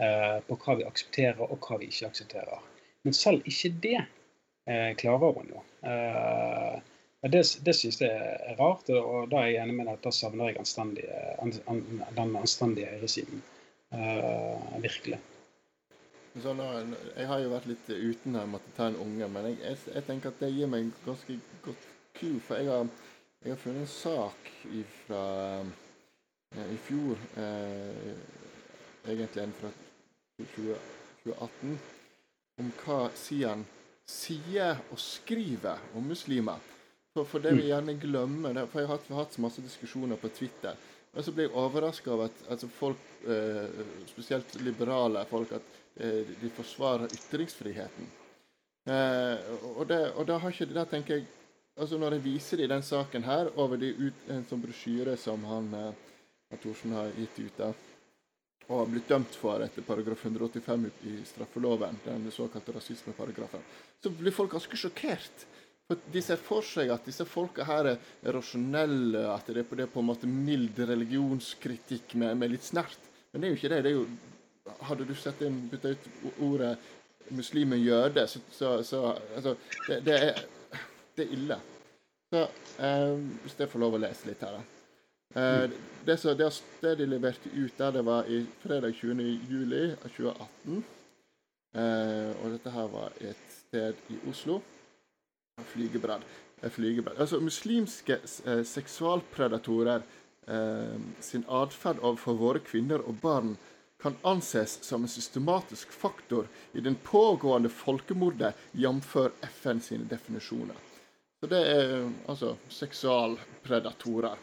E: uh, på hva vi aksepterer og hva vi ikke aksepterer. Men selv ikke det uh, klarer hun jo. det det synes jeg er rart, og da er jeg enig med deg at da savner jeg anstendige, an, an, den anstendige høyresiden. virkelig.
D: Sånn, jeg har jo vært litt uten her, måtte ta en unge, men jeg, jeg, jeg, tenker at det gir meg ganske godt ku. For jeg har, jeg har, funnet en sak fra eh, i fjor, eh, egentlig en fra 20, 2018, om hva Sian sier og skriver om muslimer. For, for det vi mm. gjerne glemmer det, For jeg har hatt, masse diskusjoner på Twitter. Og så blir jeg overraska over at altså folk, eh, spesielt liberale folk, at de forsvarer ytringsfriheten. Eh, og, det, og da har ikke det, da tenker jeg altså Når jeg viser det i den saken her, over de ut, en sånn brosjyre som han eh, Thorsen har gitt ut, da, og har blitt dømt for etter paragraf 185 i straffeloven, den såkalte rasismeparagrafen, så blir folk ganske sjokkert. For De ser for seg at disse folka her er rasjonelle, at det er på, det på en måte mild religionskritikk med, med litt snert. Men det er jo ikke det. Det er jo hadde du sett inn bytta ut ordet muslimer jøde, så, så, så altså, det, det, er, det, er, ille. Så eh, Hvis jeg får lov å lese litt her, da. Eh, mm. det, så, det, det, de leverte ut der, det var i fredag 20. juli 2018. Eh, og dette her var et sted i Oslo. Flygebrad. flygebrad. Altså, muslimske eh, seksualpredatorer eh, sin atferd overfor våre kvinner og barn kan anses som en systematisk faktor i den pågående folkemordet, jf. FN sine definisjoner. Så det er altså seksualpredatorer.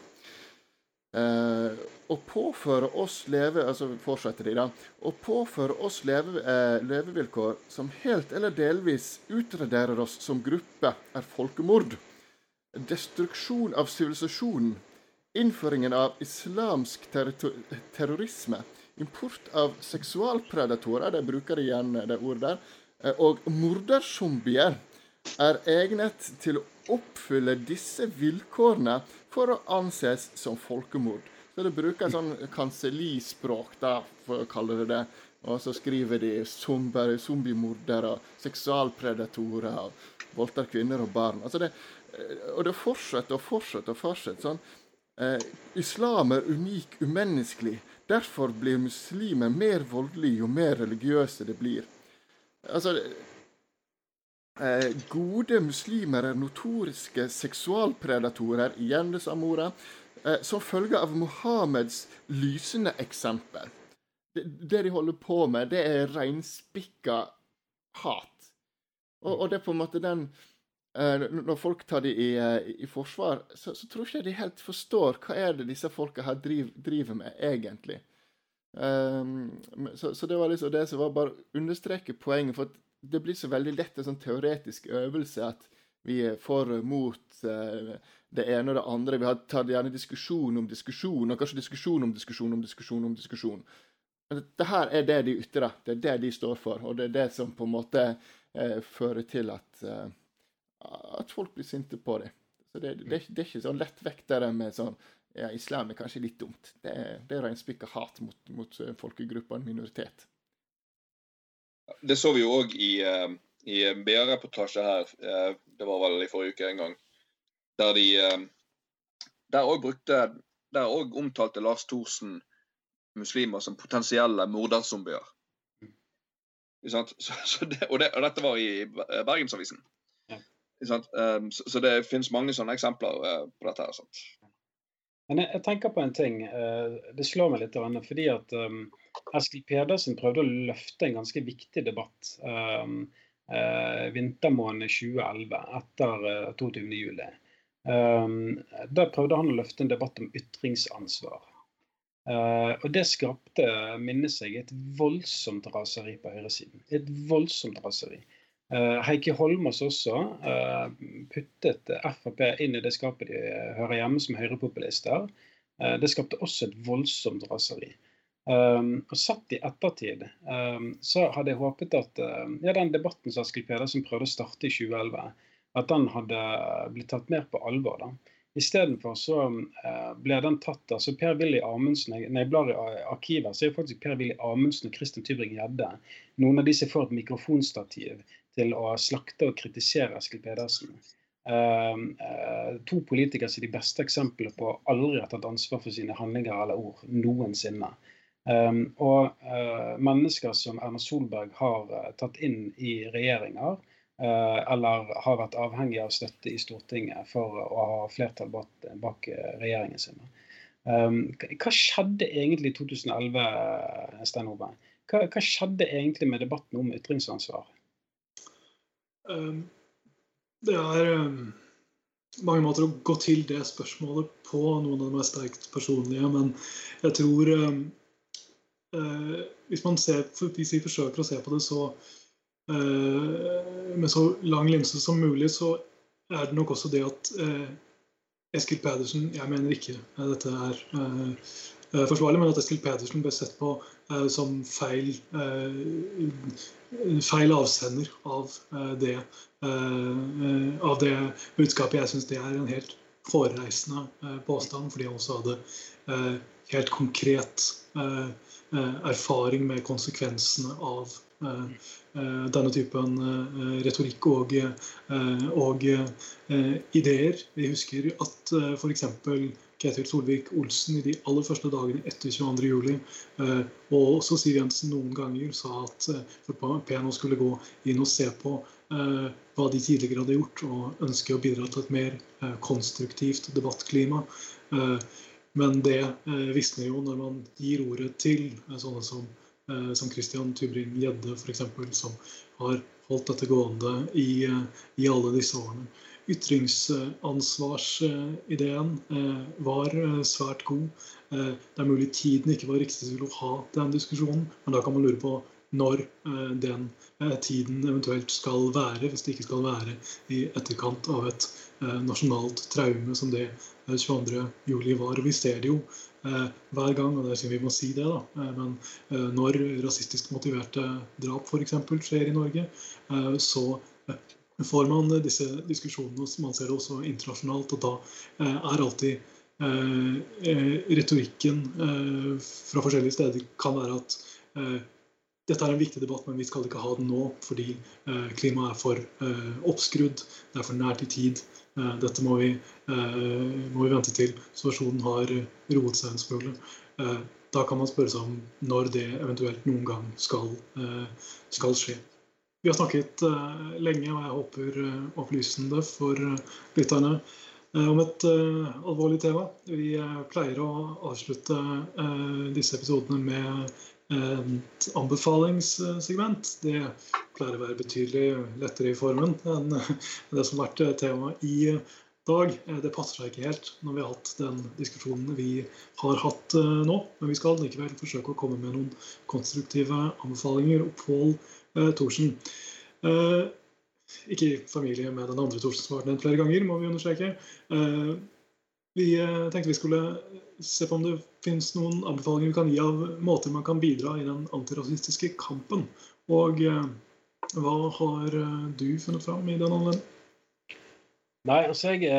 D: Eh, å påføre oss leve, altså fortsetter de da, å påføre oss leve, eh, levevilkår som helt eller delvis utraderer oss som gruppe, er folkemord. Destruksjon av sivilisasjonen. Innføringen av islamsk terrorisme. Import av seksualpredatorer, de bruker igjen det ordet der, eh, og morderzombier er egnet til å oppfylle disse vilkårene for å anses som folkemord. Så det bruker sånn kansellispråk, da, for å kalle det det. Og så skriver de zombiemordere, seksualpredatorer, og voldtar kvinner og barn. Altså det, eh, og det fortsetter og fortsetter og fortsetter. sånn. Eh, islam er unik, umenneskelig. Derfor blir muslimer mer voldelige jo mer religiøse det blir. Altså, Eh, gode muslimer er notoriske seksualpredatorer, igjen det samme ordet, eh, som følge av Mohammeds lysende eksempel. Det, det, de holder på med, det er reinspikka hat. Og, og, det er på en måte den Når folk tar de i, eh, i forsvar, så, så, tror ikke de helt forstår hva er det disse folka her driv, driver med, egentlig. Um, så, så, det var liksom det som var bare å understreke poenget. for det blir så veldig lett en sånn teoretisk øvelse at vi er for mot uh, det ene og det andre. Vi tar gjerne diskusjon om diskusjon, og kanskje diskusjon om diskusjon om diskusjon. om diskusjon. Men det her er det de ytrer, det er det de står for, og det er det som på en måte uh, fører til at, uh, at folk blir sinte på dem. Så det, det, det, er ikke sånn lettvektere med sånn ja, Islam er kanskje litt dumt. Det det er reinspikka hat mot, mot folkegruppa, en minoritet.
C: Det så vi jo òg i, uh, i BA-reportasje her, uh, det var vel i forrige uke en gang, der de Der òg brukte Der òg omtalte Lars Thorsen muslimer som potensielle morderzombier. Så, så det, og, det, og, dette var i Bergensavisen. Um, så, så, det finnes mange sånne eksempler på dette. her, sant?
E: Men jeg, jeg, tenker på en ting. Det slår meg litt, fordi at um, Eskil Pedersen prøvde å løfte en ganske viktig debatt um, uh, vintermåneden 2011, etter uh, 22.07. Um, der prøvde han å løfte en debatt om ytringsansvar. Uh, og det skapte, minnes jeg, et voldsomt raseri på høyresiden. Et voldsomt raseri. Uh, Heikki Holmås også uh, puttet Frp inn i det skapet de hører hjemme som høyrepopulister. Uh, det skapte også et voldsomt raseri. Um, og satt i ettertid um, så hadde jeg håpet at uh, ja, den debatten som Askild Pedersen prøvde å starte i 2011, at den hadde blitt tatt mer på alvor. da. Istedenfor så uh, ble den tatt altså Per Willy Amundsen, Når blar i arkivet, så er faktisk Per Willy Amundsen og Kristin Tybring-Gjedde noen av de som får et mikrofonstativ til å slakte og kritisere Eskil Pedersen. Uh, uh, to politikere som er de beste eksemplene på aldri har tatt ansvar for sine handlinger eller ord noensinne. Um, og uh, mennesker som Erna Solberg har uh, tatt inn i regjeringer, eller har vært avhengig av støtte i Stortinget for å ha flertall bak, bak regjeringen sin. Um, hva skjedde egentlig i 2011, Stein Ove? Hva, hva, skjedde egentlig med debatten om ytringsansvar?
B: Um, det er um, mange måter å gå til det spørsmålet på. Noen av dem er sterkt personlige. Men jeg tror eh, hvis, man ser, hvis vi forsøker å se på det så eh, med så lang linse som mulig, så er det nok også det at eh, Eskil Pedersen Jeg mener ikke eh, dette er forsvarlig, men at Eskil Pedersen ble sett på som feil, feil avsender av det, av det budskapet. Jeg syns det er en helt forereisende påstand, fordi han også hadde helt konkret Eh, erfaring med konsekvensene av eh, eh, denne typen retorikk og, og ideer. Vi husker at f.eks. Ketil Solvik-Olsen i de aller første dagene etter 22.07. Og også Siv Jensen noen ganger sa at PNO skulle gå inn og se på hva de tidligere hadde gjort, og ønske å bidra til et mer konstruktivt debattklima. Men det eh, visner jo når man gir ordet til eh, sånne som, eh, som Christian Tybring-Gjedde f.eks., som har holdt dette gående i, i, alle disse årene. ytringsansvarsideen var svært god. Det er mulig tiden ikke var riktig til å ha den diskusjonen, men da kan man lure på når den tiden eventuelt skal være, hvis det ikke skal være i etterkant av et nasjonalt traume som det 22.07 var. Og vi ser det jo hver gang, og det er siden vi må si det, da. men når rasistisk motiverte drap f.eks. skjer i Norge, så får man disse diskusjonene, som man ser også internasjonalt. Og da eh, er alltid eh, retorikken eh, fra forskjellige steder kan være at dette er en viktig debatt, men vi skal ikke ha den nå fordi klimaet er for oppskrudd, det er for nært i tid. Dette må vi, må vi vente til situasjonen har roet seg en smule. Da kan man spørre seg om når det eventuelt noen gang skal, skal skje. Vi har snakket uh, lenge, og jeg håper uh, opplysende for uh, lytterne om et alvorlig tema. Vi pleier å avslutte disse episodene med et anbefalingssegment. Det pleier å være betydelig lettere i formen enn (laughs) det som har vært tema i dag. Det passer seg ikke helt når vi har hatt den diskusjonen vi har hatt nå. Men vi skal likevel forsøke å komme med noen konstruktive anbefalinger. Opphold Eh, Thorsen. Eh, ikke i familie med den andre Thorsen som har vært nevnt flere ganger, må vi understreke. Eh, vi tenkte vi skulle se på om det finnes noen anbefalinger vi kan gi av måter man kan bidra i den antirasistiske kampen. Og hva har du funnet fram i den anledning?
E: Nei, altså jeg,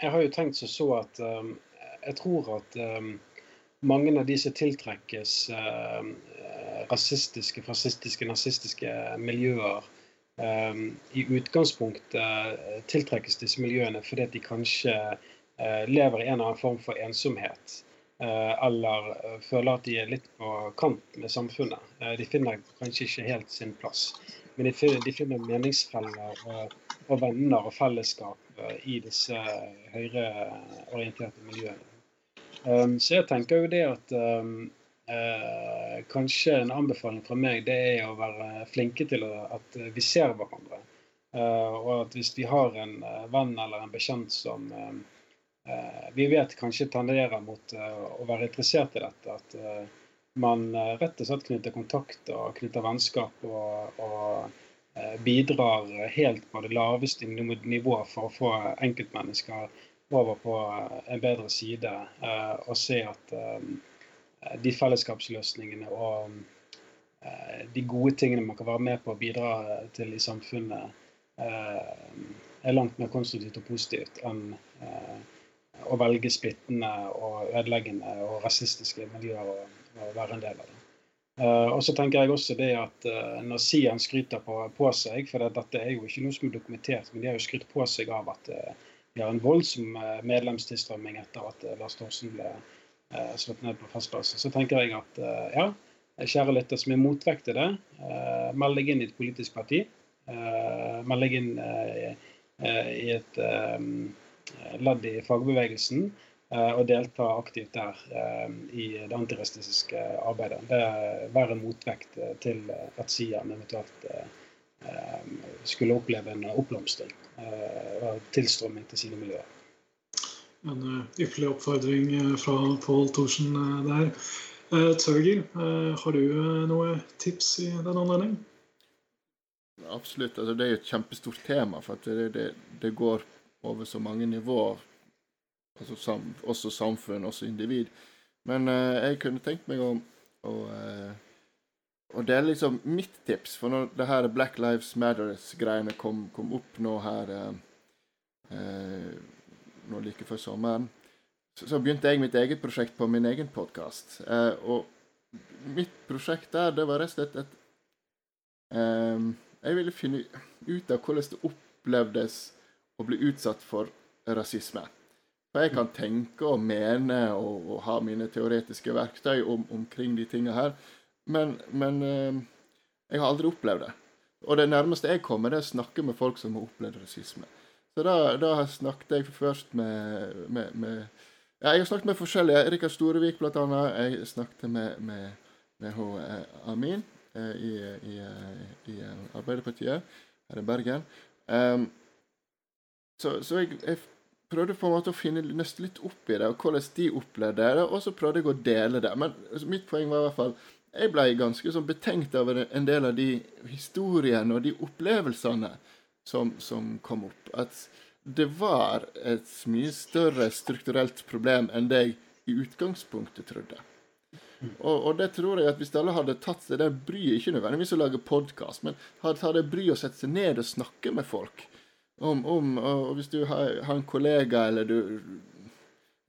E: jeg, har jo tenkt så at jeg tror at mange av de som tiltrekkes rasistiske, fascistiske, nazistiske miljøer i utgangspunktet tiltrekkes disse miljøene fordi de kanskje lever i en eller annen form for ensomhet. Uh, eller føler at de er litt på kant med samfunnet. de finner kanskje ikke helt sin plass. Men de finner, de finner meningsfeller og, og, venner og fellesskap i disse høyreorienterte miljøene. Så jeg tenker jo det at Eh, kanskje en anbefaling fra meg det er å være flinke til at vi ser hverandre. Eh, og at hvis vi har en eh, venn eller en bekjent som eh, eh, vi vet kanskje tenderer mot eh, å være interessert i dette, at man rett og slett knytter kontakt og knytter vennskap og, og bidrar helt på det laveste nivået for å få enkeltmennesker over på en bedre side og se at Eh, de fellesskapsløsningene og eh, de gode tingene man kan være med på å bidra til i samfunnet, eh, er langt mer konstruktivt og positivt enn å velge splittende og ødeleggende og rasistiske miljøer og være en del av det. Uh, og så tenker jeg også det at uh, Når Sian skryter på, på seg, for det, dette er jo ikke noe som er dokumentert, men de har jo skrytt på seg av at uh, de har en voldsom medlemstilstrømming etter at Lars Thorsen ble slått ned på festplassen, Så tenker jeg at ja, kjære lytter som er motvekt til det, meld deg inn i et politisk parti. Meld deg inn i et ledd i fagbevegelsen. og delta aktivt der i det antirasistiske arbeidet. Det Være en motvekt til at Sian eventuelt skulle oppleve en oppblomstring og tilstrømming til sine miljøer
B: en ypperlig oppfordring fra Pål Thorsen der. Tørger, har du noe tips i den anledning?
D: Absolutt. Altså, det er jo et kjempestort tema. for det, det, det, går over så mange nivåer. Altså, sam, også samfunn, også individ. Men jeg kunne tenkt meg å, å og det er liksom mitt tips. For når det her Black Lives Matters-greiene kom, kom, opp nå her eh, nå like før sommeren, så, så, begynte jeg mitt eget prosjekt på min egen podkast. Eh, og mitt prosjekt der, det var rett og slett et eh, Jeg ville finne ut av hvordan det opplevdes å bli utsatt for rasisme. For jeg kan tenke og mene og, og ha mine teoretiske verktøy om, omkring de tinga her, men, men eh, jeg har aldri opplevd det. Og det nærmeste jeg kommer, det er å snakke med folk som har opplevd rasisme. Så da, da snakket jeg først med, med, med ja, Jeg har snakket med forskjellige. Rikard Storevik blant annet. Jeg snakket med, med, med hun, eh, Amin eh, i, i, i, Arbeiderpartiet her i Bergen. Um, så, så jeg, jeg, prøvde på en måte å finne nøste litt opp i det, og hvordan de opplevde det, og så prøvde jeg å dele det. Men altså, mitt poeng var i hvert fall jeg ble ganske sånn betenkt over en del av de historiene og de opplevelsene som, som kom opp. At det var et mye større strukturelt problem enn det jeg i utgangspunktet trodde. Og, og, det tror jeg at hvis alle hadde tatt seg det bryet, ikke nødvendigvis å lage podkast, men hadde tatt det bryet å sette seg ned og snakke med folk om, om og Hvis du har, har, en kollega eller du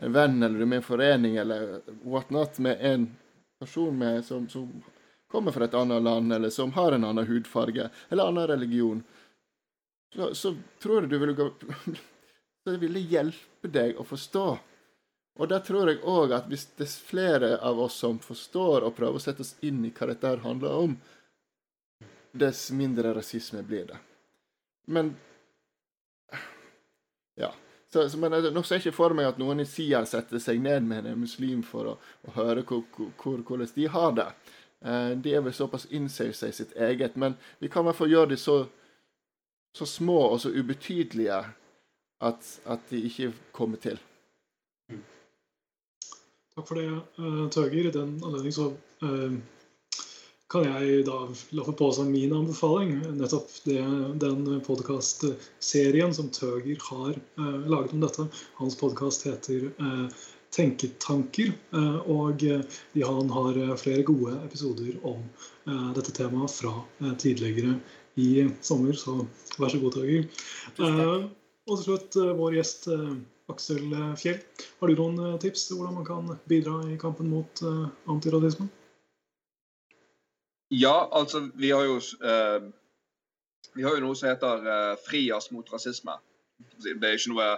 D: en venn eller du er med i en forening eller whatnot med en person med, som, som, kommer fra et annet land, eller som har en annen hudfarge eller annen religion, så, så tror jeg du ville gå (laughs) Så ville hjelpe deg å forstå og der tror jeg òg at hvis det er flere av oss som forstår og prøver å sette oss inn i hva dette handler om, dess mindre rasisme blir det. Men Ja. Så, så, men Nå ser jeg ikke for meg at noen i Sia setter seg ned med en muslim for å, å høre hvor, hvor, hvordan de har det. Eh, de er vel såpass innseilt seg sitt eget. Men vi kan i hvert fall gjøre de så, så små og så ubetydelige at, at de ikke kommer til.
B: Takk for det, uh, Tøger. I den anledning så kan jeg da lappe på som min anbefaling nettopp det, den podkastserien som Tøger har eh, laget om dette. Hans podkast heter Tenketanker, og han har flere gode episoder om dette temaet fra tidligere i sommer. Så vær så god, Tøger. Og til slutt vår gjest Aksel Fjell, har du noen eh, tips til hvordan man kan bidra i kampen mot antirasisme?
C: Ja, altså vi har jo uh, vi har jo noe som heter uh, Frias mot rasisme. Det er ikke noe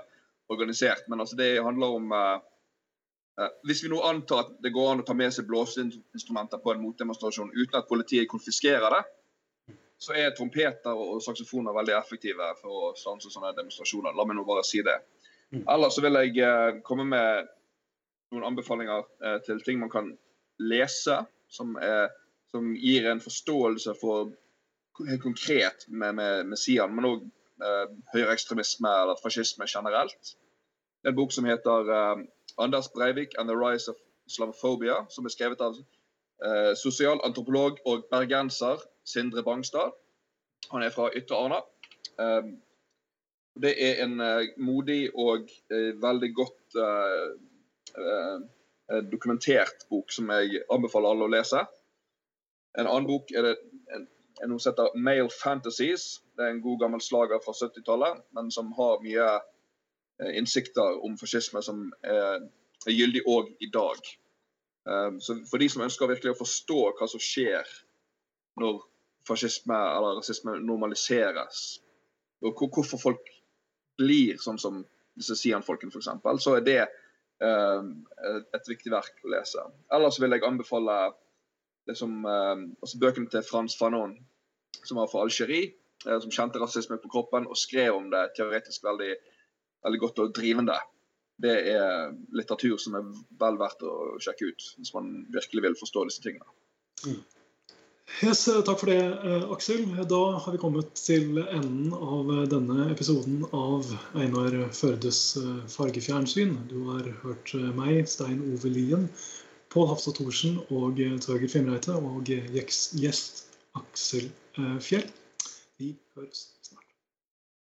C: organisert, men altså det handler om uh, Hvis vi nå antar at det går an å ta med seg blåseinstrumenter på en motdemonstrasjon uten at politiet konfiskerer det, så er trompeter og saksofoner veldig effektive for å stanse sånne demonstrasjoner. La meg nå bare si det. Mm. Ellers så vil jeg eh, komme med noen anbefalinger eh, til ting man kan lese, som, er, som gir en forståelse for helt konkret med, med, med Sian, men òg eh, høyreekstremisme eller fascisme generelt. Det er en bok som heter eh, 'Anders Breivik and the Rise of Islamophobia', som er skrevet av eh, sosialantropolog og bergenser Sindre Bangstad. Han er fra Ytre Arna. Eh, det er en uh, modig og uh, veldig godt uh, dokumentert bok som jeg anbefaler alle å lese. En annen bok er det en, en som heter 'Male Fantasies'. Det er en god gammel slager fra 70-tallet, men som har mye innsikter om fascisme som er, er gyldig òg i dag. så For de som ønsker virkelig å forstå hva som skjer når fascisme eller rasisme normaliseres, og hvorfor folk blir sånn som disse Sian-folkene f.eks., så er det uh, et viktig verk å lese. Ellers vil jeg anbefale det som, uh, altså bøkene til Frans Fanon, som var fra Algerie, uh, som kjente rasisme på kroppen og skrev om det teoretisk veldig, veldig godt og drivende. Det er litteratur som er vel verdt å sjekke ut hvis man virkelig vil forstå disse tingene. Mm.
B: Yes, eh, takk for det, eh, Aksel. Da har vi kommet til enden av eh, denne episoden av Einar Førdes fargefjernsyn. Du har hørt meg, Stein Ove Lien, Pål Hafstad Thorsen og Tøger Fimreite og gjest Aksel Fjell. Vi høres.